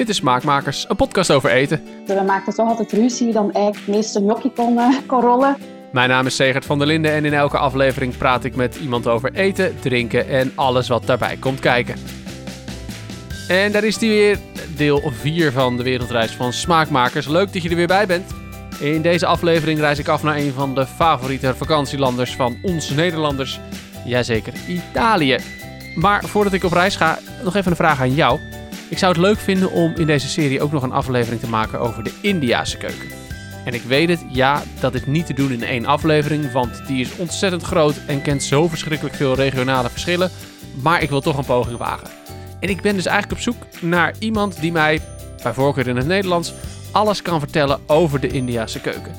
Dit is Smaakmakers, een podcast over eten. We maakten toch altijd ruzie dan eigenlijk meeste gnocchi kon, uh, kon rollen. Mijn naam is Segert van der Linden en in elke aflevering praat ik met iemand over eten, drinken en alles wat daarbij komt kijken. En daar is die weer, deel 4 van de wereldreis van Smaakmakers. Leuk dat je er weer bij bent. In deze aflevering reis ik af naar een van de favoriete vakantielanders van ons Nederlanders. Jazeker, Italië. Maar voordat ik op reis ga, nog even een vraag aan jou. Ik zou het leuk vinden om in deze serie ook nog een aflevering te maken over de Indiase keuken. En ik weet het, ja, dat is niet te doen in één aflevering, want die is ontzettend groot en kent zo verschrikkelijk veel regionale verschillen. Maar ik wil toch een poging wagen. En ik ben dus eigenlijk op zoek naar iemand die mij, bij voorkeur in het Nederlands, alles kan vertellen over de Indiase keuken.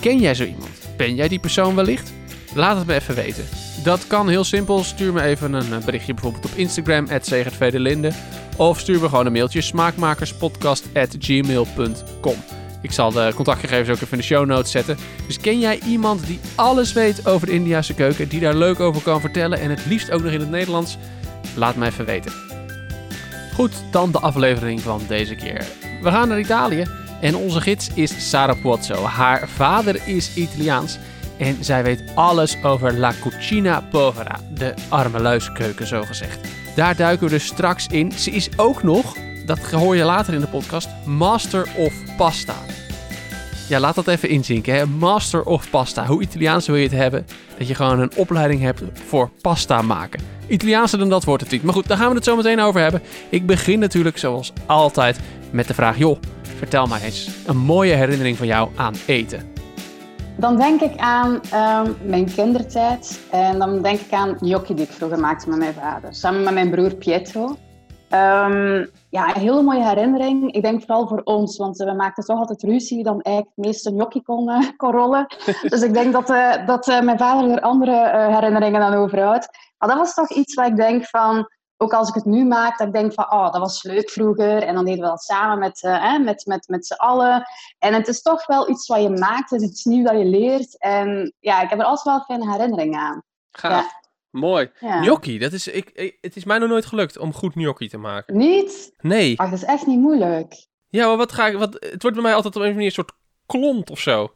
Ken jij zo iemand? Ben jij die persoon wellicht? Laat het me even weten. Dat kan heel simpel. Stuur me even een berichtje bijvoorbeeld op Instagram, @zegertvedelinde, Of stuur me gewoon een mailtje, smaakmakerspodcast.gmail.com. Ik zal de contactgegevens ook even in de show notes zetten. Dus ken jij iemand die alles weet over de Indiase keuken, die daar leuk over kan vertellen en het liefst ook nog in het Nederlands? Laat me even weten. Goed, dan de aflevering van deze keer. We gaan naar Italië en onze gids is Sara Puozzo. Haar vader is Italiaans en zij weet alles over La Cucina Povera, de arme luiskeuken zogezegd. Daar duiken we dus straks in. Ze is ook nog, dat hoor je later in de podcast, Master of Pasta. Ja, laat dat even inzinken. Hè? Master of Pasta. Hoe Italiaans wil je het hebben? Dat je gewoon een opleiding hebt voor pasta maken. Italiaanser dan dat wordt het niet. Maar goed, daar gaan we het zo meteen over hebben. Ik begin natuurlijk zoals altijd met de vraag: joh, vertel mij eens een mooie herinnering van jou aan eten. Dan denk ik aan um, mijn kindertijd en dan denk ik aan gnocchi die ik vroeger maakte met mijn vader, samen met mijn broer Pietro. Um, ja, een hele mooie herinnering. Ik denk vooral voor ons, want we maakten toch altijd ruzie dan eigenlijk het meeste kon, uh, kon rollen. dus ik denk dat, uh, dat uh, mijn vader er andere herinneringen dan over houdt. Maar dat was toch iets waar ik denk van, ook als ik het nu maak, dat ik denk van, oh, dat was leuk vroeger. En dan deden we dat samen met, uh, met, met, met z'n allen. En het is toch wel iets wat je maakt, het is iets nieuws dat je leert. En ja, ik heb er altijd wel fijne herinneringen aan. Gaaf. Ja. Mooi. Ja. Gnocchi, dat is, ik, ik, het is mij nog nooit gelukt om goed gnocchi te maken. Niet? Nee. Ach, dat is echt niet moeilijk. Ja, maar wat ga ik, wat, het wordt bij mij altijd op een manier een soort klont of zo.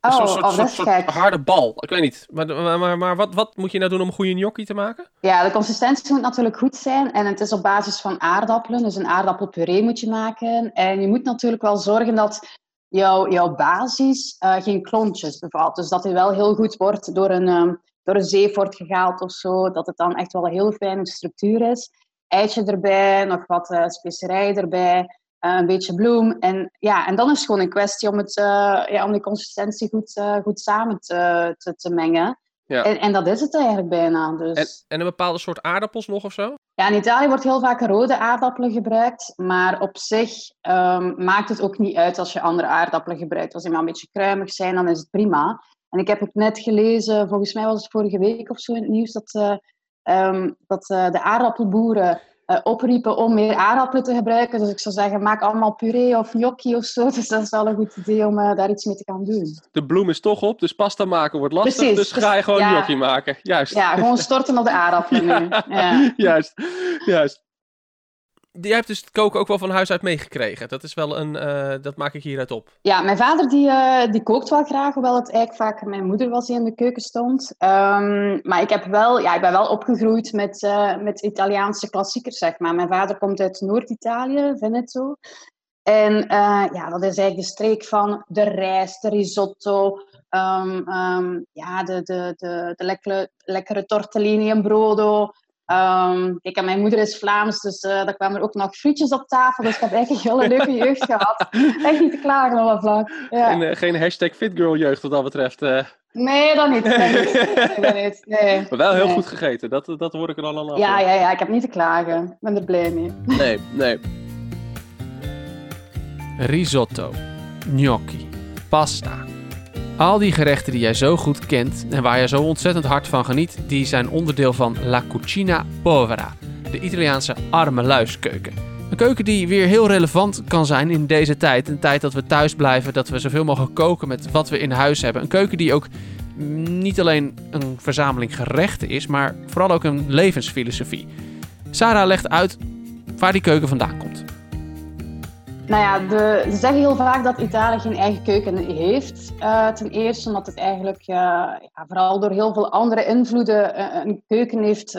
Oh, soort, oh, soort, soort harde bal. Ik weet niet. Maar, maar, maar, maar, wat, wat moet je nou doen om een goede gnocchi te maken? Ja, de consistentie moet natuurlijk goed zijn. En het is op basis van aardappelen. Dus een aardappelpuree moet je maken. En je moet natuurlijk wel zorgen dat jouw, jouw basis uh, geen klontjes bevat. Dus dat hij wel heel goed wordt door een, um, door een zeef wordt gehaald of zo. Dat het dan echt wel een heel fijne structuur is. Eitje erbij, nog wat uh, specerijen erbij. Uh, een beetje bloem. En, ja, en dan is het gewoon een kwestie om, het, uh, ja, om die consistentie goed, uh, goed samen te, te, te mengen. Ja. En, en, dat is het eigenlijk bijna. Dus. En, en, een bepaalde soort aardappels nog of zo? Ja, in Italië wordt heel vaak rode aardappelen gebruikt. Maar op zich um, maakt het ook niet uit als je andere aardappelen gebruikt. Als die maar een beetje kruimig zijn, dan is het prima. En ik heb het net gelezen, volgens mij was het vorige week of zo in het nieuws, dat, um, dat de aardappelboeren opriepen om meer aardappelen te gebruiken. Dus ik zou zeggen, maak allemaal puree of gnocchi of zo. Dus dat is wel een goed idee om uh, daar iets mee te gaan doen. De bloem is toch op, dus pasta maken wordt lastig. Precies, dus ga je gewoon ja, gnocchi maken. Juist. Ja, gewoon storten op de aardappelen ja, nu. Ja. Juist, juist. Jij hebt dus het koken ook wel van huis uit meegekregen. Dat is wel een, uh, dat maak ik hieruit op. Ja, mijn vader die, uh, die kookt wel graag, hoewel het eigenlijk vaak mijn moeder was die in de keuken stond. Um, maar ik, heb wel, ja, ik ben wel opgegroeid met, uh, met Italiaanse klassiekers, zeg maar. Mijn vader komt uit Noord-Italië, Veneto. En ja, dat is eigenlijk de streek van de rijst, de risotto, um, um, ja, de, de, de, de lekkere, lekkere tortellini en brodo. Um, kijk, en mijn moeder is Vlaams, dus uh, daar kwamen er ook nog frietjes op tafel. Dus ik heb eigenlijk een hele leuke jeugd gehad. Echt niet te klagen op dat vlak. Ja. Geen, uh, geen hashtag fitgirljeugd wat dat betreft. Uh... Nee, dat niet. Niet. nee. Maar wel heel nee. goed gegeten, dat, dat hoor ik er al aan af. Ja, ja, ja, ik heb niet te klagen. Ik ben er blij mee. Nee, nee. Risotto, gnocchi, pasta, al die gerechten die jij zo goed kent en waar je zo ontzettend hard van geniet, die zijn onderdeel van La Cucina Povera, de Italiaanse arme luiskeuken. Een keuken die weer heel relevant kan zijn in deze tijd. Een tijd dat we thuis blijven, dat we zoveel mogelijk koken met wat we in huis hebben. Een keuken die ook niet alleen een verzameling gerechten is, maar vooral ook een levensfilosofie. Sarah legt uit waar die keuken vandaan komt. Nou ja, ze zeggen heel vaak dat Italië geen eigen keuken heeft. Uh, ten eerste omdat het eigenlijk uh, ja, vooral door heel veel andere invloeden uh, een keuken heeft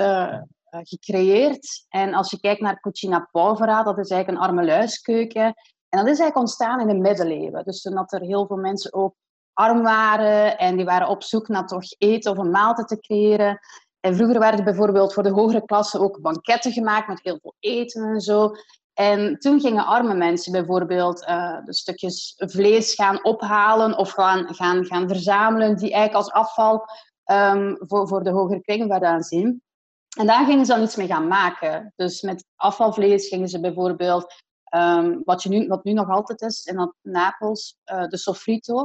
gecreëerd. En als je kijkt naar Cucina Povera, dat is eigenlijk een armeluiskeuken. En dat is eigenlijk ontstaan in de middeleeuwen. Dus toen er heel veel mensen ook arm waren en die waren op zoek naar toch eten of een maaltijd te creëren. En vroeger werden bijvoorbeeld voor de hogere klasse ook banketten gemaakt met heel veel eten en zo. En toen gingen arme mensen bijvoorbeeld uh, de stukjes vlees gaan ophalen of gaan, gaan, gaan verzamelen, die eigenlijk als afval um, voor, voor de hogere kringen werden aanzien. En daar gingen ze dan iets mee gaan maken. Dus met afvalvlees gingen ze bijvoorbeeld, um, wat, je nu, wat nu nog altijd is in Napels, uh, de sofrito.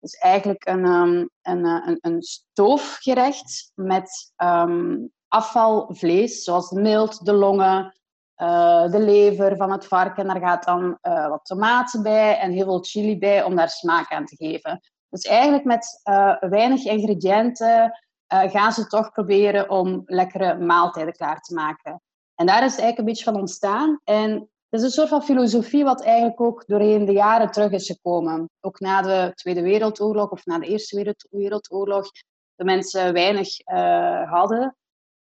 Dat is eigenlijk een, um, een, een, een stoofgerecht met afvalvlees, zoals de mild, de longen, uh, de lever van het varken. Daar gaat dan uh, wat tomaten bij en heel veel chili bij om daar smaak aan te geven. Dus eigenlijk met uh, weinig ingrediënten gaan ze toch proberen om lekkere maaltijden klaar te maken. En daar is het eigenlijk een beetje van ontstaan. En het is een soort van filosofie wat eigenlijk ook doorheen de jaren terug is gekomen. Ook na de Tweede Wereldoorlog of na de Eerste Wereldoorlog, de mensen weinig hadden.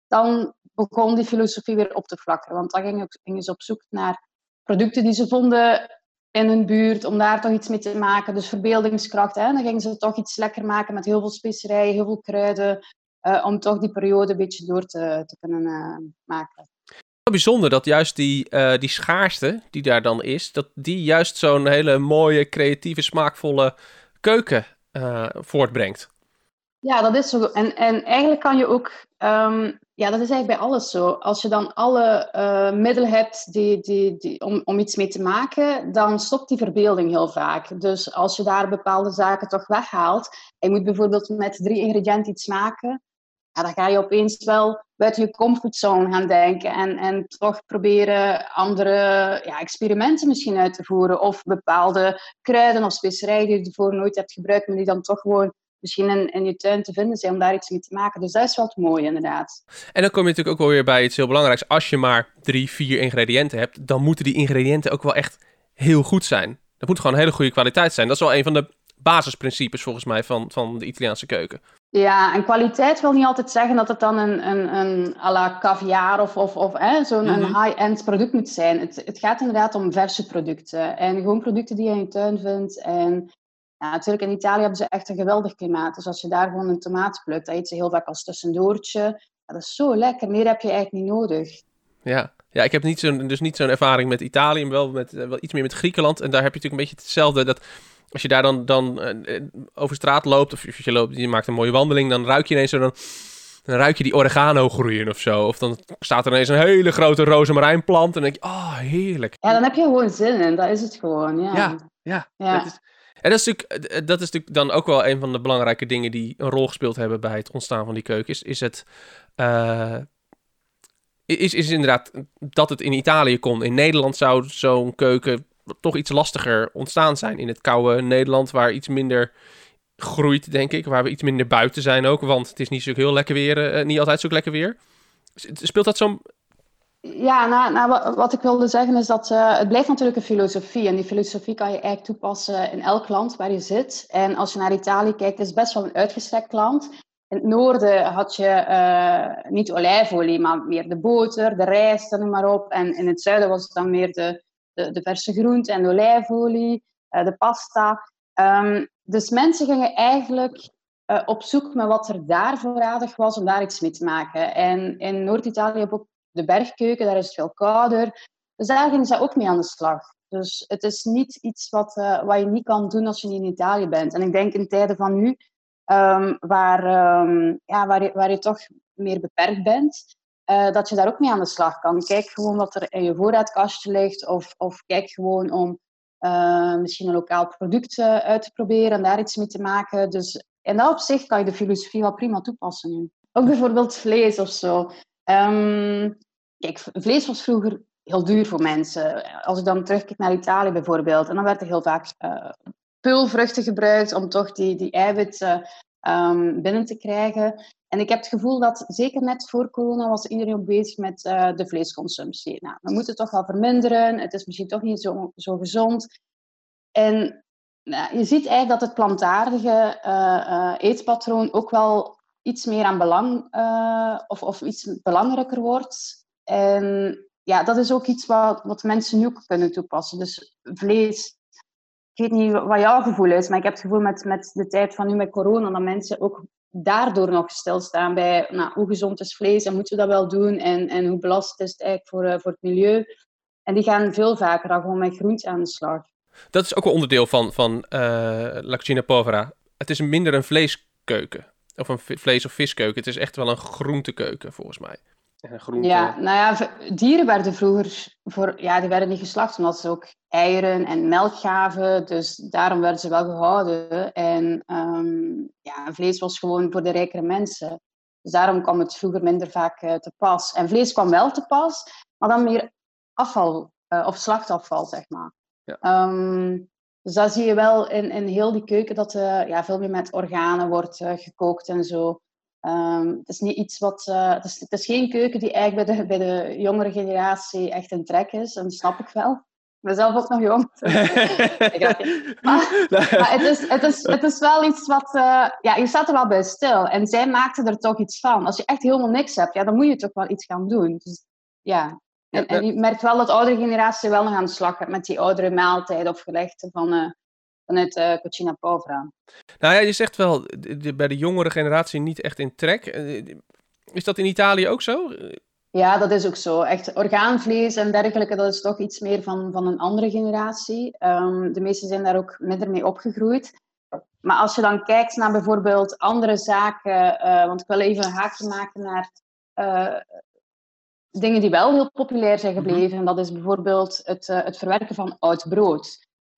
Dan begon die filosofie weer op te vlakken. Want dan gingen, gingen ze op zoek naar producten die ze vonden in hun buurt, om daar toch iets mee te maken. Dus verbeeldingskracht. Hè? Dan gingen ze toch iets lekker maken met heel veel specerijen, heel veel kruiden, uh, om toch die periode een beetje door te, te kunnen uh, maken. Bijzonder dat juist die, uh, die schaarste die daar dan is, dat die juist zo'n hele mooie, creatieve, smaakvolle keuken voortbrengt. Ja, dat is zo. En, en eigenlijk kan je ook um, ja, dat is eigenlijk bij alles zo. Als je dan alle uh, middelen hebt die, die, die, om, om iets mee te maken, dan stopt die verbeelding heel vaak. Dus als je daar bepaalde zaken toch weghaalt, je moet bijvoorbeeld met drie ingrediënten iets maken, dan ga je opeens wel buiten je comfortzone gaan denken en, en toch proberen andere ja, experimenten misschien uit te voeren. Of bepaalde kruiden of specerijen die je ervoor nooit hebt gebruikt, maar die dan toch gewoon misschien in, in je tuin te vinden zijn om daar iets mee te maken. Dus dat is wel het mooie, inderdaad. En dan kom je natuurlijk ook wel weer bij iets heel belangrijks. Als je maar drie, vier ingrediënten hebt, dan moeten die ingrediënten ook wel echt heel goed zijn. Dat moet gewoon een hele goede kwaliteit zijn. Dat is wel een van de basisprincipes volgens mij van, van de Italiaanse keuken. Ja, en kwaliteit wil niet altijd zeggen dat het dan een, een, een à la caviar of, of, of zo'n mhm. high-end product moet zijn. Het, het gaat inderdaad om verse producten en gewoon producten die je in je tuin vindt. En ja, natuurlijk in Italië hebben ze echt een geweldig klimaat. Dus als je daar gewoon een tomaat plukt, dat eet ze heel vaak als tussendoortje. Ja, dat is zo lekker. Meer heb je eigenlijk niet nodig. Ja, ja ik heb niet zo'n, dus niet zo'n ervaring met Italië, maar wel, met, wel iets meer met Griekenland. En daar heb je natuurlijk een beetje hetzelfde. Dat als je daar dan, dan uh, over straat loopt, of je, loopt, je maakt een mooie wandeling, dan ruik je ineens zo dan, dan ruik je die oregano groeien of zo. Of dan staat er ineens een hele grote rozemarijnplant en dan denk je, oh, heerlijk. Ja, dan heb je gewoon zin in, dat is het gewoon, ja. Ja, ja. ja. Dat is, en dat is, natuurlijk, eh, dat is natuurlijk dan ook wel een van de belangrijke dingen die een rol gespeeld hebben bij het ontstaan van die keuken. Is, is het. Uh, is, is inderdaad dat het in Italië kon. In Nederland zou zo'n keuken toch iets lastiger ontstaan zijn. In het koude Nederland, waar iets minder groeit, denk ik. Waar we iets minder buiten zijn ook. Want het is niet zo heel lekker weer. Uh, niet altijd zo lekker weer. Speelt dat zo'n ja, nou, nou, wat ik wilde zeggen is dat uh, het blijft natuurlijk een filosofie. En die filosofie kan je eigenlijk toepassen in elk land waar je zit. En als je naar Italië kijkt, is het best wel een uitgestrekt land. In het noorden had je uh, niet olijfolie, maar meer de boter, de rijst, noem maar op. En in het zuiden was het dan meer de, de, de verse groente en de olijfolie, uh, de pasta. Um, dus mensen gingen eigenlijk op zoek naar wat er daar voorradig was om daar iets mee te maken. En in Noord-Italië heb ik de bergkeuken, daar is het veel kouder. Dus daar gingen ze ook mee aan de slag. Dus het is niet iets wat, uh, wat je niet kan doen als je niet in Italië bent. En ik denk in tijden van nu, um, waar, um, ja, waar, je, waar je toch meer beperkt bent, uh, dat je daar ook mee aan de slag kan. Kijk gewoon wat er in je voorraadkastje ligt, of, of kijk gewoon om uh, misschien een lokaal product uit te proberen en daar iets mee te maken. Dus in dat opzicht kan je de filosofie wel prima toepassen nu. Ook bijvoorbeeld vlees of zo. Um, kijk, vlees was vroeger heel duur voor mensen. Als ik dan terugkijk naar Italië bijvoorbeeld, en dan werd er heel vaak uh, pulvruchten gebruikt om toch die, die eiwitten ehm, binnen te krijgen. En ik heb het gevoel dat zeker net voor corona was iedereen bezig met uh, de vleesconsumptie. Nou, we moeten toch wel verminderen. Het is misschien toch niet zo, zo gezond. En nou, je ziet eigenlijk dat het plantaardige eetpatroon ook wel iets meer aan belang of, of iets belangrijker wordt. En ja, dat is ook iets wat, wat mensen nu ook kunnen toepassen. Dus vlees, ik weet niet wat jouw gevoel is, maar ik heb het gevoel met, met de tijd van nu met corona dat mensen ook daardoor nog stilstaan bij nou, hoe gezond is vlees en moeten we dat wel doen en, en hoe belast is het eigenlijk voor, uh, voor het milieu. En die gaan veel vaker dan gewoon met groente aan de slag. Dat is ook een onderdeel van, van uh, Povera. Het is minder een vleeskeuken of een vlees- of viskeuken. Het is echt wel een groentekeuken volgens mij. Groente... Ja, nou ja, dieren werden vroeger voor, ja, die werden niet geslacht omdat ze ook eieren en melk gaven. Dus daarom werden ze wel gehouden. En um, ja, vlees was gewoon voor de rijkere mensen. Dus daarom kwam het vroeger minder vaak uh, te pas. En vlees kwam wel te pas, maar dan meer afval uh, of slachtafval, zeg maar. Ja. Um, dus dat zie je wel in, in heel die keuken dat uh, ja, veel meer met organen wordt gekookt en zo. Um, het is niet iets wat. Uh, het, is, het, is, geen keuken die eigenlijk bij de, bij de jongere generatie echt een trek is. En dat snap ik wel. Ik ben zelf ook nog jong. Maar, maar het, is, het, is, het is wel iets wat. Ja, je staat er wel bij stil. En zij maakten er toch iets van. Als je echt helemaal niks hebt, ja, dan moet je toch wel iets gaan doen. Dus, ja. En, en je merkt wel dat de oudere generatie wel nog aan de slag gaat met die oudere maaltijden of gerechten van. Uh, vanuit uh, Cucina Povera. Nou ja, je zegt wel bij de jongere generatie niet echt in trek. Is dat in Italië ook zo? Ja, dat is ook zo. Echt orgaanvlees en dergelijke, dat is toch iets meer van, van een andere generatie. Um, de meesten zijn daar ook minder mee opgegroeid. Maar als je dan kijkt naar bijvoorbeeld andere zaken, uh, want ik wil even een haakje maken naar uh, dingen die wel heel populair zijn gebleven. Mm -hmm. En dat is bijvoorbeeld het, uh, het verwerken van oud brood.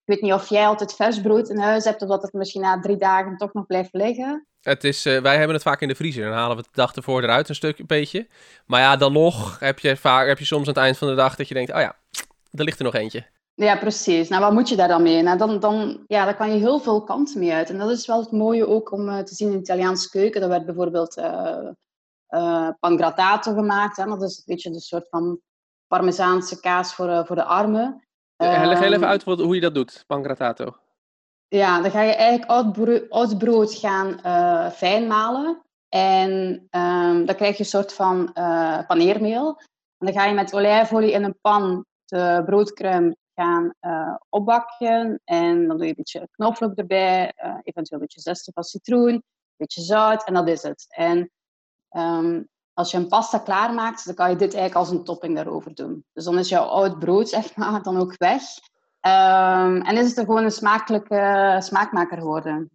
Ik weet niet of jij altijd vers brood in huis hebt, of dat het misschien na drie dagen toch nog blijft liggen. Het is, uh, wij hebben het vaak in de vriezer. Dan halen we het de dag ervoor eruit een stuk, een beetje. Maar ja, dan nog heb je, vaak, heb je soms aan het eind van de dag dat je denkt, oh ja, er ligt er nog eentje. Ja, precies. Nou, wat moet je daar dan mee? Nou, dan, dan, ja, daar kan je heel veel kanten mee uit. En dat is wel het mooie ook om uh, te zien in de Italiaanse keuken. Daar werd bijvoorbeeld uh, uh, pangrattato gemaakt. Hè? Dat is een beetje een soort van parmezaanse kaas voor, voor de armen. Ja, leg heel even uit wat, hoe je dat doet, pangrattato. Ja, dan ga je eigenlijk oud brood, oud brood gaan uh, fijn malen. En um, dan krijg je een soort van paneermeel. En dan ga je met olijfolie in een pan de broodkruim gaan uh, opbakken. En dan doe je een beetje knoflook erbij, eventueel een beetje zesde van citroen, een beetje zout en dat is het. En um, als je een pasta klaarmaakt, dan kan je dit eigenlijk als een topping daarover doen. Dus dan is jouw oud brood, zeg maar, dan ook weg. Um, en is het er gewoon een smakelijke smaakmaker geworden.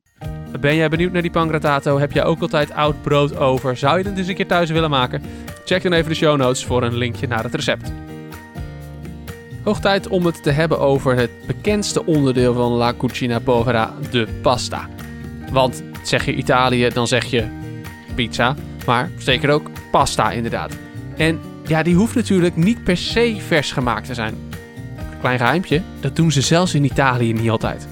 Ben jij benieuwd naar die pangrattato? Heb jij ook altijd oud brood over? Zou je het eens een keer thuis willen maken? Check dan even de show notes voor een linkje naar het recept. Hoog tijd om het te hebben over het bekendste onderdeel van La Cucina Povera, de pasta. Want zeg je Italië, dan zeg je pizza, maar zeker ook pasta inderdaad. En ja, die hoeft natuurlijk niet per se vers gemaakt te zijn. Klein geheimtje, dat doen ze zelfs in Italië niet altijd.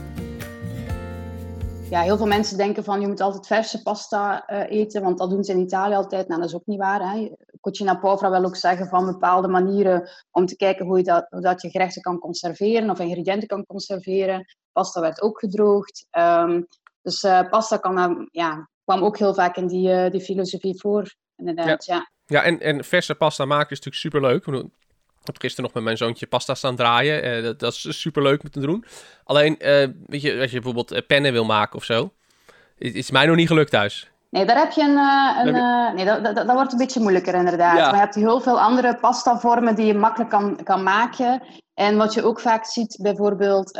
Ja, heel veel mensen denken van je moet altijd verse pasta uh, eten, want dat doen ze in Italië altijd. Nou, dat is ook niet waar. Hè. Cucina Povera wil ook zeggen van bepaalde manieren om te kijken hoe je, dat, hoe dat je gerechten kan conserveren of ingrediënten kan conserveren. Pasta werd ook gedroogd. Um, dus uh, pasta kan, uh, ja, kwam ook heel vaak in die, uh, die filosofie voor, inderdaad. Ja, ja. ja en, en verse pasta maken is natuurlijk superleuk. Ik heb gisteren nog met mijn zoontje pasta staan draaien. Uh, dat, dat, is superleuk om te doen. Alleen, uh, weet je, als je bijvoorbeeld pennen wil maken of zo. Is, is mij nog niet gelukt thuis. Nee, daar heb je een... een je... nee, dat, dat, dat, wordt een beetje moeilijker inderdaad. Ja. Maar je hebt heel veel andere pastavormen die je makkelijk kan, kan maken. En wat je ook vaak ziet, bijvoorbeeld...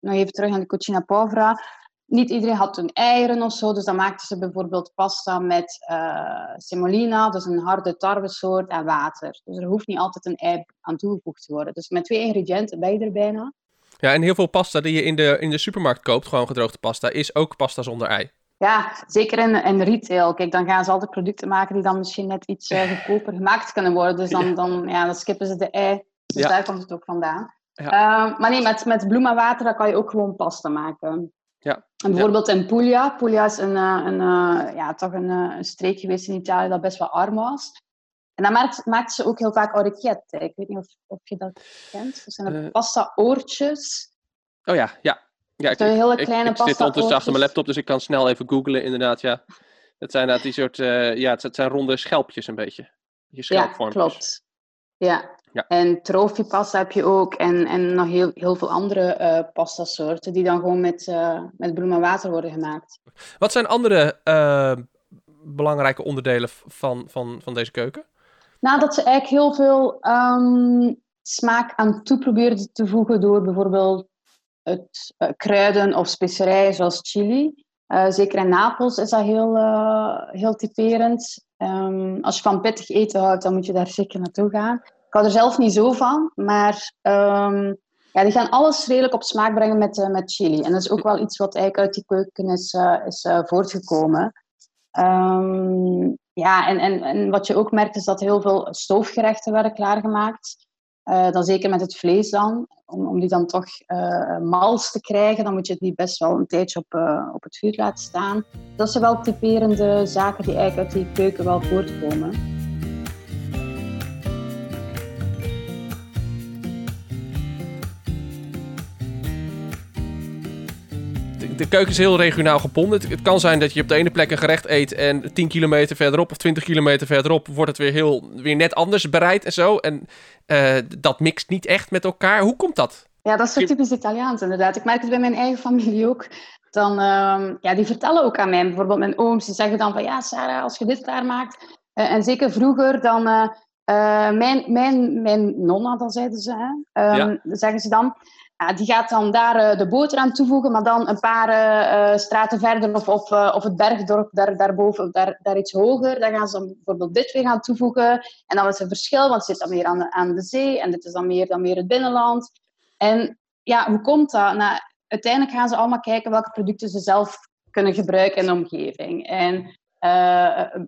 nog even terug aan de cucina povera niet iedereen had toen eieren of zo, dus dan maakten ze bijvoorbeeld pasta met uh, semolina, dus een harde tarwesoort, en water. Dus er hoeft niet altijd een ei aan toegevoegd te worden. Dus met twee ingrediënten ben je er bijna. Ja, en heel veel pasta die je in de, in de supermarkt koopt, gewoon gedroogde pasta, is ook pasta zonder ei. Ja, zeker in, in retail. Kijk, dan gaan ze altijd producten maken die dan misschien net iets uh, goedkoper gemaakt kunnen worden. Dus dan, dan, ja, dan skippen ze de ei. Dus ja. daar komt het ook vandaan. Ja. Uh, maar nee, met, met bloem en water dan kan je ook gewoon pasta maken. Ja. En bijvoorbeeld in Puglia. Puglia is een, uh, een, uh, ja, toch een, een, streek geweest in Italië dat best wel arm was. En dan maakt, maakt ze ook heel vaak orecchiette. Ik weet niet of, of je dat kent. Dat zijn uh, pasta-oortjes. Oh ja, ja. Ja, ik, hele ik, kleine ik, ik zit ondertussen achter mijn laptop, dus ik kan snel even googlen, inderdaad, ja. Het zijn inderdaad die soort, ja, het zijn ronde schelpjes een beetje. Ja, klopt. Ja. ja. En trofeepasta heb je ook. En, en nog heel, heel veel andere uh, pasta soorten die dan gewoon met, uh, met bloem en water worden gemaakt. Wat zijn andere uh, belangrijke onderdelen van, van, van deze keuken? Nou, dat ze eigenlijk heel veel um, smaak aan toe proberen te voegen door bijvoorbeeld het kruiden of specerijen zoals chili. zeker in Napels is dat heel, heel typerend. Um, als je van pittig eten houdt, dan moet je daar zeker naartoe gaan. Ik hou er zelf niet zo van, maar um, ja, die gaan alles redelijk op smaak brengen met, uh, met chili. En dat is ook wel iets wat eigenlijk uit die keuken is, uh, is uh, voortgekomen. Um, ja, en, en, en wat je ook merkt is dat heel veel stoofgerechten werden klaargemaakt. Uh, dan zeker met het vlees dan. Om, om die dan toch uh, mals te krijgen, dan moet je die best wel een tijdje op, uh, op het vuur laten staan. Dat zijn wel typerende zaken die eigenlijk uit die keuken wel voortkomen. De keuken is heel regionaal gebonden. Het, kan zijn dat je op de ene plek een gerecht eet en 10 kilometer verderop of 20 kilometer verderop wordt het weer, heel, weer net anders bereid en zo. En uh, dat mixt niet echt met elkaar. Hoe komt dat? Ja, dat is zo typisch Italiaans inderdaad. Ik merk het bij mijn eigen familie ook. Dan, uh, ja, die vertellen ook aan mij, bijvoorbeeld mijn ooms, die zeggen dan van ja Sarah, als je dit klaarmaakt. Uh, en zeker vroeger dan... mijn, mijn, mijn nonna, dan zeiden ze, hè, um, ja. zeggen ze dan, die gaat dan daar uh, de boter aan toevoegen, maar dan een paar uh, straten verder of, of, of het bergdorp daar, daarboven, daar, daar iets hoger. Dan gaan ze bijvoorbeeld dit weer gaan toevoegen. En dan is er verschil, want het zit dan meer aan de, aan de zee en dit is dan meer, dan meer het binnenland. En ja, hoe komt dat? Nou, uiteindelijk gaan ze allemaal kijken welke producten ze zelf kunnen gebruiken in de omgeving. En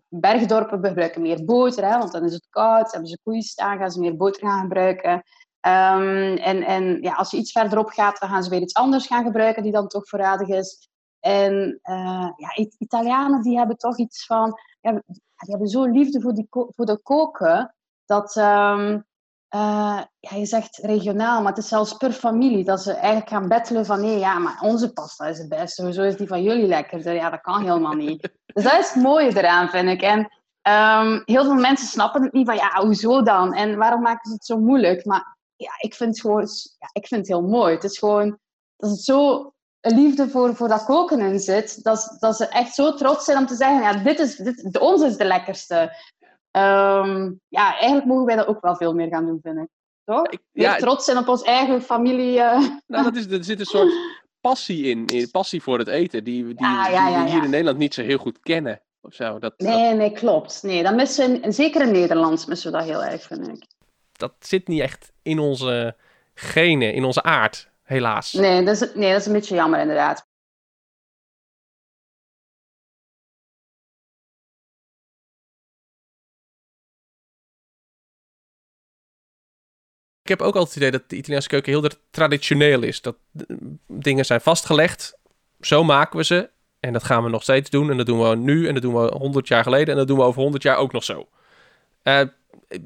bergdorpen gebruiken meer boter, hè, want dan is het koud, hebben ze koeien staan, gaan ze meer boter gaan gebruiken. Um, en en ja, als je iets verderop gaat, dan gaan ze weer iets anders gaan gebruiken die dan toch voorradig is. En uh, ja, Italianen die hebben toch iets van, ja, die hebben zo liefde voor, die voor de koken, dat um, uh, ja, je zegt regionaal, maar het is zelfs per familie, dat ze eigenlijk gaan bettelen van nee, ja, maar onze pasta is het beste, hoezo is die van jullie lekkerder? Ja, dat kan helemaal niet. Dus dat is het mooie eraan, vind ik. En um, heel veel mensen snappen het niet van ja, hoezo dan? En waarom maken ze het zo moeilijk? Maar ja, ik vind het gewoon ja, ik vind het heel mooi. Het is gewoon dat het zo een liefde voor, voor dat koken in zit, dat, dat ze echt zo trots zijn om te zeggen, ja, dit is, dit, de, ons is de lekkerste. Um, ja, eigenlijk mogen wij dat ook wel veel meer gaan doen, vind ik. Toch? Ik, ja, trots zijn op ons eigen familie. Uh... Nou, dat is, er zit een soort passie in, passie voor het eten, die, die, ja, ja, die we hier in Nederland niet zo heel goed kennen. Of zo. Dat, nee, nee, klopt. Nee, dan missen zeker in Nederlands missen we dat heel erg, vind ik dat zit niet echt in onze genen, in onze aard, helaas. Nee, dat is, nee, dat is een beetje jammer inderdaad. Ik heb ook altijd het idee dat de Italiaanse keuken heel traditioneel is. Dat dingen zijn vastgelegd, zo maken we ze. En dat gaan we nog steeds doen. En dat doen we nu en dat doen we 100 jaar geleden. En dat doen we over 100 jaar ook nog zo. Uh,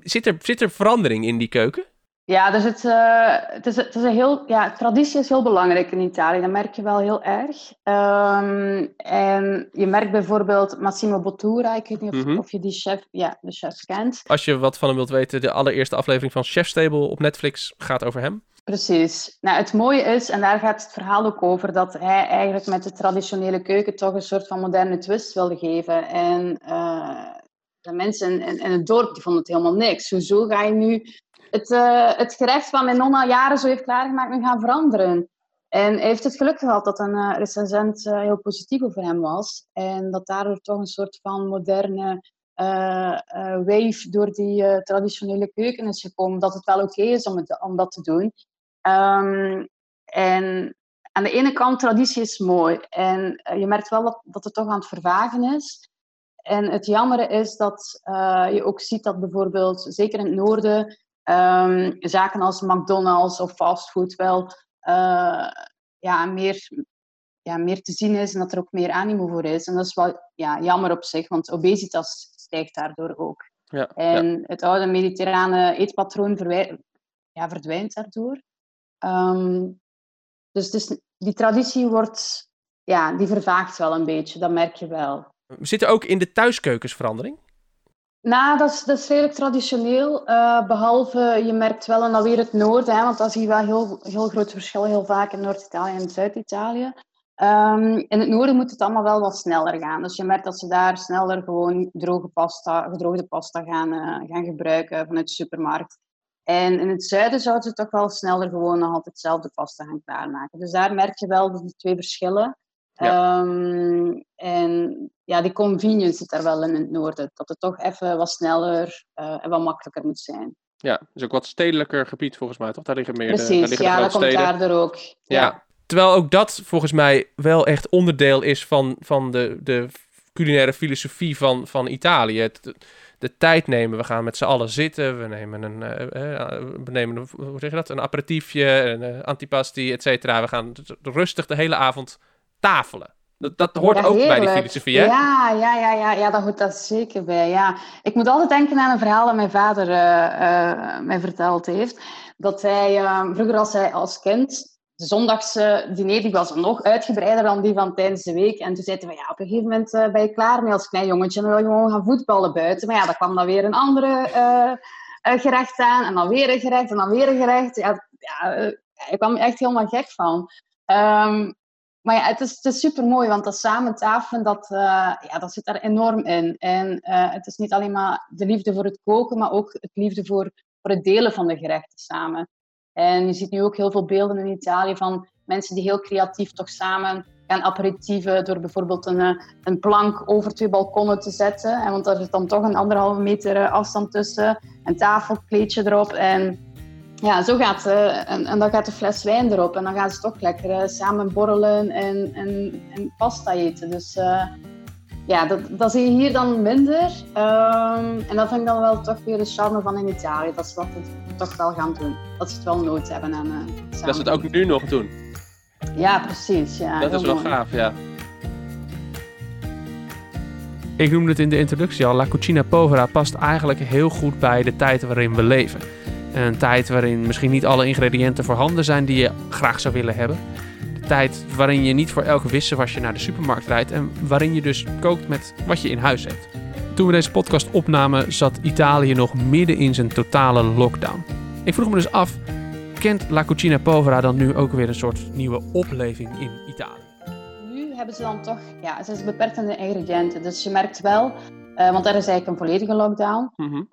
zit, er, zit er verandering in die keuken? Ja, dus het, uh, het, is, het is een heel, ja, traditie is heel belangrijk in Italië. Dat merk je wel heel erg. Um, en je merkt bijvoorbeeld Massimo Bottura. Ik weet niet of, mm -hmm. of, je die chef, ja, de chef kent. Als je wat van hem wilt weten, de allereerste aflevering van Chef's Table op Netflix gaat over hem. Precies. Nou, het mooie is, en daar gaat het verhaal ook over, dat hij eigenlijk met de traditionele keuken toch een soort van moderne twist wilde geven. En uh, de mensen in, het dorp die vonden het helemaal niks. Hoezo ga je nu het, uh, het gerecht van mijn nonna jaren zo heeft klaargemaakt nu gaan veranderen? En hij heeft het geluk gehad dat een uh, recensent uh, heel positief over hem was. En dat daardoor toch een soort van moderne wave door die traditionele keuken is gekomen. Dat het wel oké is om, het, dat te doen. Um, en aan de ene kant, traditie is mooi. En je merkt wel dat, dat het toch aan het vervagen is. En het jammere is dat uh, je ook ziet dat bijvoorbeeld, zeker in het noorden, um, zaken als McDonald's of fastfood wel uh, ja, meer ja, meer te zien is en dat er ook meer animo voor is. En dat is wel ja, jammer op zich, want obesitas stijgt daardoor ook. Ja, en het oude mediterrane eetpatroon ja, verdwijnt daardoor. Ehm, dus, dus die traditie wordt, ja, die vervaagt wel een beetje, dat merk je wel. Zit er ook in de thuiskeukens verandering? Nou, dat is, redelijk traditioneel. Uh, behalve, je merkt wel, en dan weer het noorden, hè, want dat zie je wel heel, heel groot verschil heel vaak in Noord-Italië en Zuid-Italië. Um, in het noorden moet het allemaal wel wat sneller gaan. Dus je merkt dat ze daar sneller gewoon droge pasta, gedroogde pasta gaan, uh, gaan gebruiken vanuit de supermarkt. En in het zuiden zouden ze toch wel sneller gewoon nog altijd hetzelfde pasta gaan klaarmaken. Dus daar merk je wel de twee verschillen. Ehm, en ja, die convenience zit er wel in het noorden. Dat het toch even wat sneller uh, en wat makkelijker moet zijn. Ja, dus ook wat stedelijker gebied volgens mij, toch? Daar liggen meer Precies, de, daar liggen ja, dat komt daar ook. Ja. ja. terwijl ook dat volgens mij wel echt onderdeel is van, van de, de culinaire filosofie van, van Italië. de tijd nemen. We gaan met z'n allen zitten. We nemen een, uh, we nemen een, hoe zeg je dat? een aperitiefje, een uh, antipasti, et cetera. We gaan rustig de hele avond tafelen. Dat, dat hoort ook bij die filosofie, hè? Ja, ja, ja, ja, ja, dat hoort dat zeker bij. Ja. Ik moet altijd denken aan een verhaal dat mijn vader uh, mij verteld heeft. Dat hij, uh, vroeger als hij als kind, de zondagse diner die was nog uitgebreider dan die van tijdens de week. En toen zei hij van, ja, op een gegeven moment uh, ben je klaar mee als klein jongetje en dan wil je gewoon gaan voetballen buiten. Maar ja, dan kwam dan weer een andere gerecht aan en dan weer een gerecht en dan weer een gerecht. Ja, ja ik kwam er echt helemaal gek van. Um, maar ja, het is, het is super mooi, want dat samen tafelen, dat, uh, ja, dat zit er enorm in. En uh, het is niet alleen maar de liefde voor het koken, maar ook het liefde voor, voor het delen van de gerechten samen. En je ziet nu ook heel veel beelden in Italië van mensen die heel creatief toch samen gaan aperitieven door bijvoorbeeld een, eh, een plank over twee balkonnen te zetten. En want daar is dan toch een anderhalve meter afstand tussen, een tafelkleedje erop. En ja, zo gaat ze. En, en, dan gaat de fles wijn erop. En dan gaan ze toch lekker uh, samen borrelen en, en, en, pasta eten. Dus uh, ja, dat, dat zie je hier dan minder. Um, en dat vind ik dan wel toch weer de charme van in Italië. Dat ze dat toch wel gaan doen. Dat ze het wel nood hebben. En, uh, dat ze het ook nu nog doen. Ja, precies. Ja, dat is wel gaaf, ja. Ik noemde het in de introductie al. La Cucina Povera past eigenlijk heel goed bij de tijd waarin we leven. Een tijd waarin misschien niet alle ingrediënten voorhanden zijn die je graag zou willen hebben. De tijd waarin je niet voor elk wisselwasje naar de supermarkt rijdt en waarin je dus kookt met wat je in huis hebt. Toen we deze podcast opnamen zat Italië nog midden in zijn totale lockdown. Ik vroeg me dus af, kent La Cucina Povera dan nu ook weer een soort nieuwe opleving in Italië? Nu hebben ze dan toch, ja, het is beperkende ingrediënten. Dus je merkt wel uh, want daar is eigenlijk een volledige lockdown. Mm -hmm.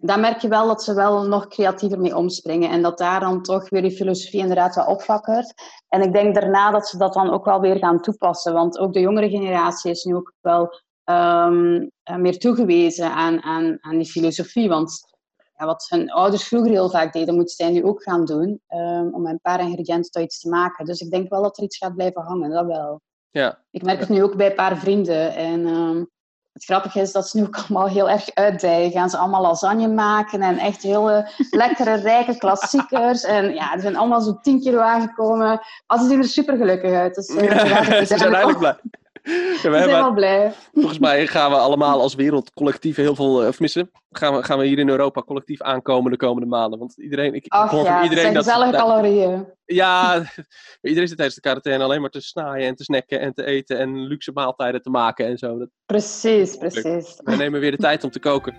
daar merk je wel dat ze wel nog creatiever mee omspringen. En dat daar dan toch weer die filosofie inderdaad wel opvakkert. En ik denk daarna dat ze dat dan ook wel weer gaan toepassen. Want ook de jongere generatie is nu ook wel um, meer toegewezen aan, aan, aan die filosofie. Want ja, wat hun ouders vroeger heel vaak deden, moeten zij nu ook gaan doen. Um, om een paar ingrediënten tot iets te maken. Dus ik denk wel dat er iets gaat blijven hangen, dat wel. Ja. Ik merk het nu ook bij een paar vrienden. En um, het grappige is dat ze nu ook allemaal heel erg uitdijen. Gaan ze allemaal lasagne maken en echt hele lekkere, rijke klassiekers. En ja, er zijn allemaal zo tien kilo aangekomen. Maar ze zien er super gelukkig uit. Dus, uh, ja, ze zijn eigenlijk blij. Ja, we wel blij. Volgens mij gaan we allemaal als wereld collectief heel veel, uh, of missen, gaan we, gaan we hier in Europa collectief aankomen de komende maanden. Want iedereen, ik, Ach, hoor ja, van iedereen dat... gezellige calorieën. Ja, iedereen zit tijdens de quarantaine alleen maar te snaaien en te snacken en te eten en luxe maaltijden te maken en zo. Dat... Precies, precies. We nemen weer de tijd om te koken.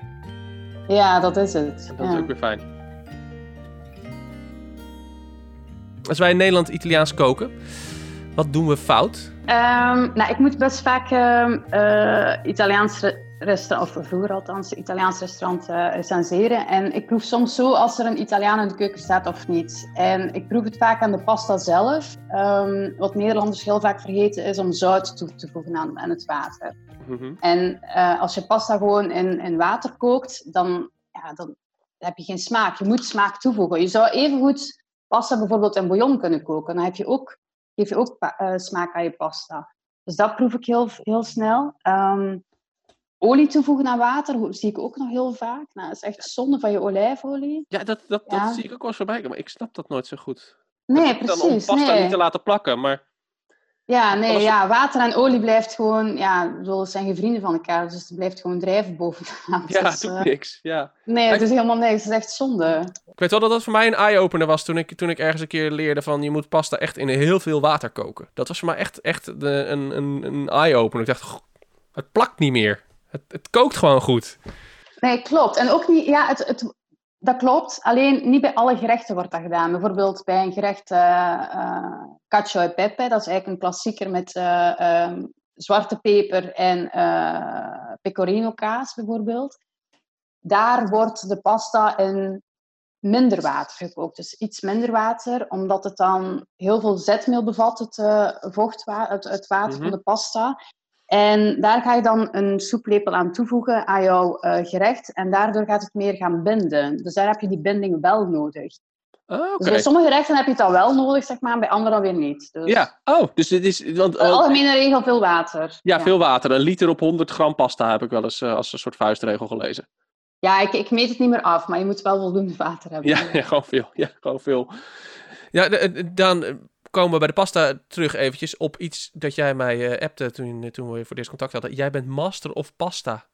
Ja, dat is het. Dat ja. is ook weer fijn. Als wij in Nederland Italiaans koken, wat doen we fout? Um, nou, ik moet best vaak uh, Italiaans restaurant, of vroeger althans, Italiaans restaurant uh, recenseren. En ik proef soms zo als er een Italiaan in de keuken staat of niet. En ik proef het vaak aan de pasta zelf. Um, wat Nederlanders heel vaak vergeten is om zout toe te voegen aan, aan het water. Mm -hmm. En uh, als je pasta gewoon in, in water kookt, dan, ja, dan heb je geen smaak. Je moet smaak toevoegen. Je zou evengoed pasta bijvoorbeeld in bouillon kunnen koken. Dan heb je ook geef je ook uh, smaak aan je pasta. Dus dat proef ik heel, heel snel. Um, olie toevoegen aan water zie ik ook nog heel vaak. Nou, dat is echt zonde van je olijfolie. Ja, dat, dat, ja. dat zie ik ook wel eens voorbij maar ik snap dat nooit zo goed. Nee, precies. Dan om pasta nee. niet te laten plakken, maar... Ja, nee, ja, water en olie blijft gewoon, ja, zo zijn geen vrienden van elkaar, dus het blijft gewoon drijven bovenaan. Ja, Dus, doet eh, niks. Ja. nee, het is helemaal niks, het is echt zonde. Ik weet wel dat dat voor mij een eye-opener was toen ik, toen ik ergens een keer leerde van je moet pasta echt in heel veel water koken. Dat was voor mij echt, echt de, een, een, een eye-opener. Ik dacht, "Goh, het plakt niet meer. Het, het kookt gewoon goed. Nee, klopt. En ook niet, ja, het, het, dat klopt. Alleen niet bij alle gerechten wordt dat gedaan. Bijvoorbeeld bij een gerecht eh, cacio e pepe, dat is eigenlijk een klassieker met eh, ehm, zwarte peper en pecorino kaas bijvoorbeeld. Daar wordt de pasta in minder water gekookt. Dus iets minder water, omdat het dan heel veel zetmeel bevat, het, vochtwa- het, het water Mhm. van de pasta. En daar ga je dan een soeplepel aan toevoegen aan jouw eh, gerecht. En daardoor gaat het meer gaan binden. Dus daar heb je die binding wel nodig. Oké. Dus bij sommige gerechten heb je het dan wel nodig, zeg maar, bij anderen weer niet. Dus Ja, oh, dus dit is... Want, want- algemene regel veel water. ja, veel water. Een liter op 100 gram pasta heb ik wel eens eh, als een soort vuistregel gelezen. Ja, ik, ik meet het niet meer af, maar je moet wel voldoende water hebben. Ja, ja gewoon veel. Ja, gewoon veel. Ja, dan eh, komen we bij de pasta terug eventjes op iets dat jij mij eh, appte toen, toen we voor het eerst contact hadden. Jij bent master of pasta.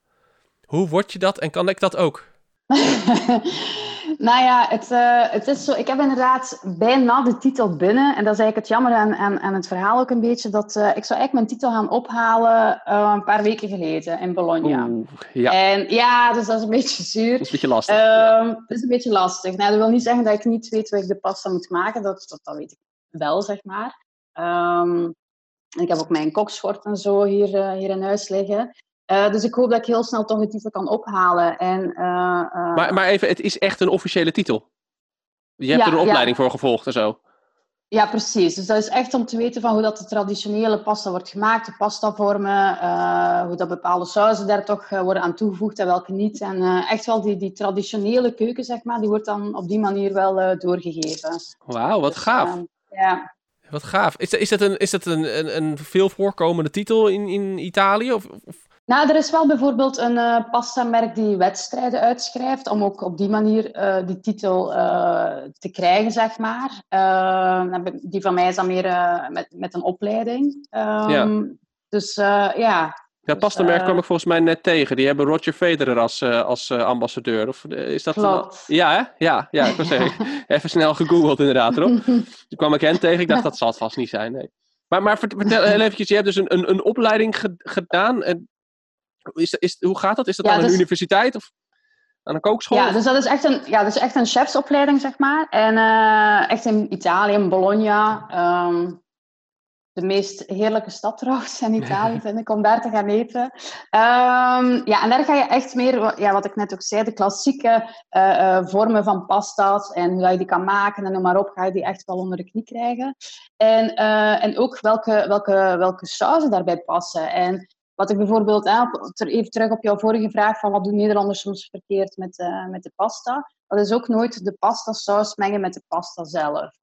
Hoe word je dat en kan ik dat ook? nou ja, het, eh, het is zo. Ik heb inderdaad bijna de titel binnen. En dat is eigenlijk het jammer aan, aan, aan het verhaal ook een beetje. Dat, eh, ik zou eigenlijk mijn titel gaan ophalen eh, een paar weken geleden in Bologna. Oeh, ja, En ja, dus dat is een beetje zuur. dat is een beetje lastig. Ja. Ehm, Het is een beetje lastig. Nou, dat wil niet zeggen dat ik niet weet hoe ik de pasta moet maken. Dat, dat, dat weet ik wel, zeg maar. Ehm, en ik heb ook mijn kokschort en zo hier, eh, hier in huis liggen. Eh, dus ik hoop dat ik heel snel toch de titel kan ophalen. En, eh, Maar, maar even, het is echt een officiële titel. Je hebt Ja, er een ja. opleiding voor gevolgd en zo. Ja, precies. Dus dat is echt om te weten van hoe dat de traditionele pasta wordt gemaakt, de pastavormen, hoe dat bepaalde sauzen daar toch worden aan toegevoegd en welke niet. En echt wel die, die traditionele keuken, zeg maar, die wordt dan op die manier wel doorgegeven. Wauw, wat Dus, gaaf. Ja. Wat gaaf. Is, dat- is dat een, is dat een, een, een veel voorkomende titel in, in Italië? Of, of- Nou, er is wel bijvoorbeeld een eh pasta-merk die wedstrijden uitschrijft, om ook op die manier eh, die titel eh, te krijgen, zeg maar. Die van mij is dan meer met, met een opleiding. Ehm, Ja. Dus eh, ja, Dus, pastamerk eh, kwam ik volgens mij net tegen. Die hebben Roger Federer als, eh, als eh, ambassadeur. Of eh, is dat Klopt. Ja, hè? Ja, ja, ik wil zeggen. Even snel gegoogeld inderdaad, erop. Toen kwam ik hen tegen. Ik dacht, dat zal het vast niet zijn. Nee. Maar, maar vert- vertel heel eventjes, je hebt dus een, een, een opleiding ge- gedaan. En is, is, hoe gaat dat? Is dat Ja, aan een dus- universiteit of aan een kookschool? Ja, dus dat is echt een, ja, dat is echt een chefsopleiding, zeg maar. En eh, echt in Italië, in Bologna. ehm, de meest heerlijke stad trouwens in Italië, vind ik, om daar te gaan eten. Ehm, ja, en daar ga je echt meer, ja, wat ik net ook zei, de klassieke eh, eh, vormen van pasta's en hoe je die kan maken en noem maar op, ga je die echt wel onder de knie krijgen. En, eh, en ook welke, welke, welke sauzen daarbij passen. En wat ik bijvoorbeeld, even terug op jouw vorige vraag van wat doen Nederlanders soms verkeerd met, met de pasta. Dat is ook nooit de pasta saus mengen met de pasta zelf.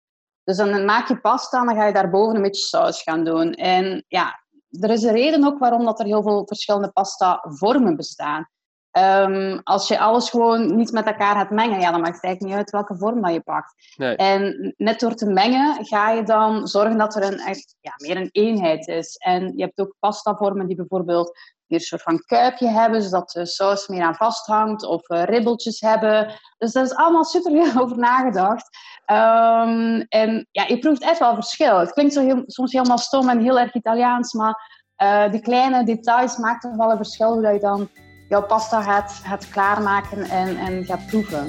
Dus dan maak je pasta en dan ga je daarboven een beetje saus gaan doen. En ja, er is een reden ook waarom dat er heel veel verschillende pasta vormen bestaan. Ehm, als je alles gewoon niet met elkaar gaat mengen, ja, dan maakt het eigenlijk niet uit welke vorm dat je pakt. Nee. En net door te mengen ga je dan zorgen dat er een echt ja, meer een eenheid is. En je hebt ook pastavormen die bijvoorbeeld een soort van kuipje hebben, zodat de saus meer aan vasthangt, of eh, ribbeltjes hebben. Dus daar is allemaal super veel over nagedacht. Ehm, en ja, je proeft echt wel verschil. Het klinkt zo heel, soms helemaal stom en heel erg Italiaans, maar eh, die kleine details maken toch wel een verschil hoe dat je dan jouw pasta gaat, klaarmaken en, en gaat proeven.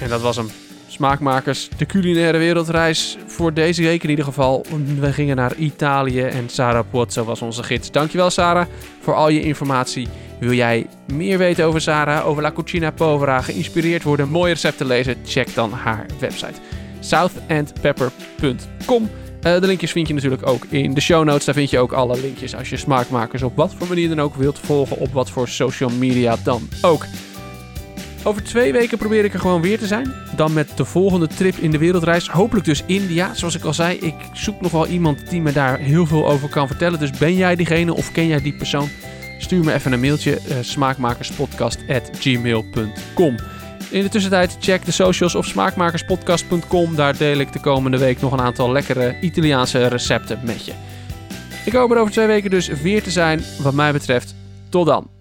En dat was hem. Smaakmakers, de culinaire wereldreis voor deze week in ieder geval. We gingen naar Italië en Sarah Pozzo was onze gids. Dankjewel Sarah voor al je informatie. Wil jij meer weten over Sarah, over La Cucina Povera, geïnspireerd worden, mooie recepten lezen? Check dan haar website southandpepper.com. Eh, de linkjes vind je natuurlijk ook in de show notes. Daar vind je ook alle linkjes als je smaakmakers op wat voor manier dan ook wilt volgen. Op wat voor social media dan ook. Over twee weken probeer ik er gewoon weer te zijn. Dan met de volgende trip in de wereldreis. Hopelijk dus India. Zoals ik al zei, ik zoek nog wel iemand die me daar heel veel over kan vertellen. Dus ben jij diegene of ken jij die persoon? Stuur me even een mailtje. eh, smaakmakerspodcast.gmail.com In de tussentijd check de socials of smaakmakerspodcast.com. Daar deel ik de komende week nog een aantal lekkere Italiaanse recepten met je. Ik hoop er over twee weken dus weer te zijn. Wat mij betreft, tot dan.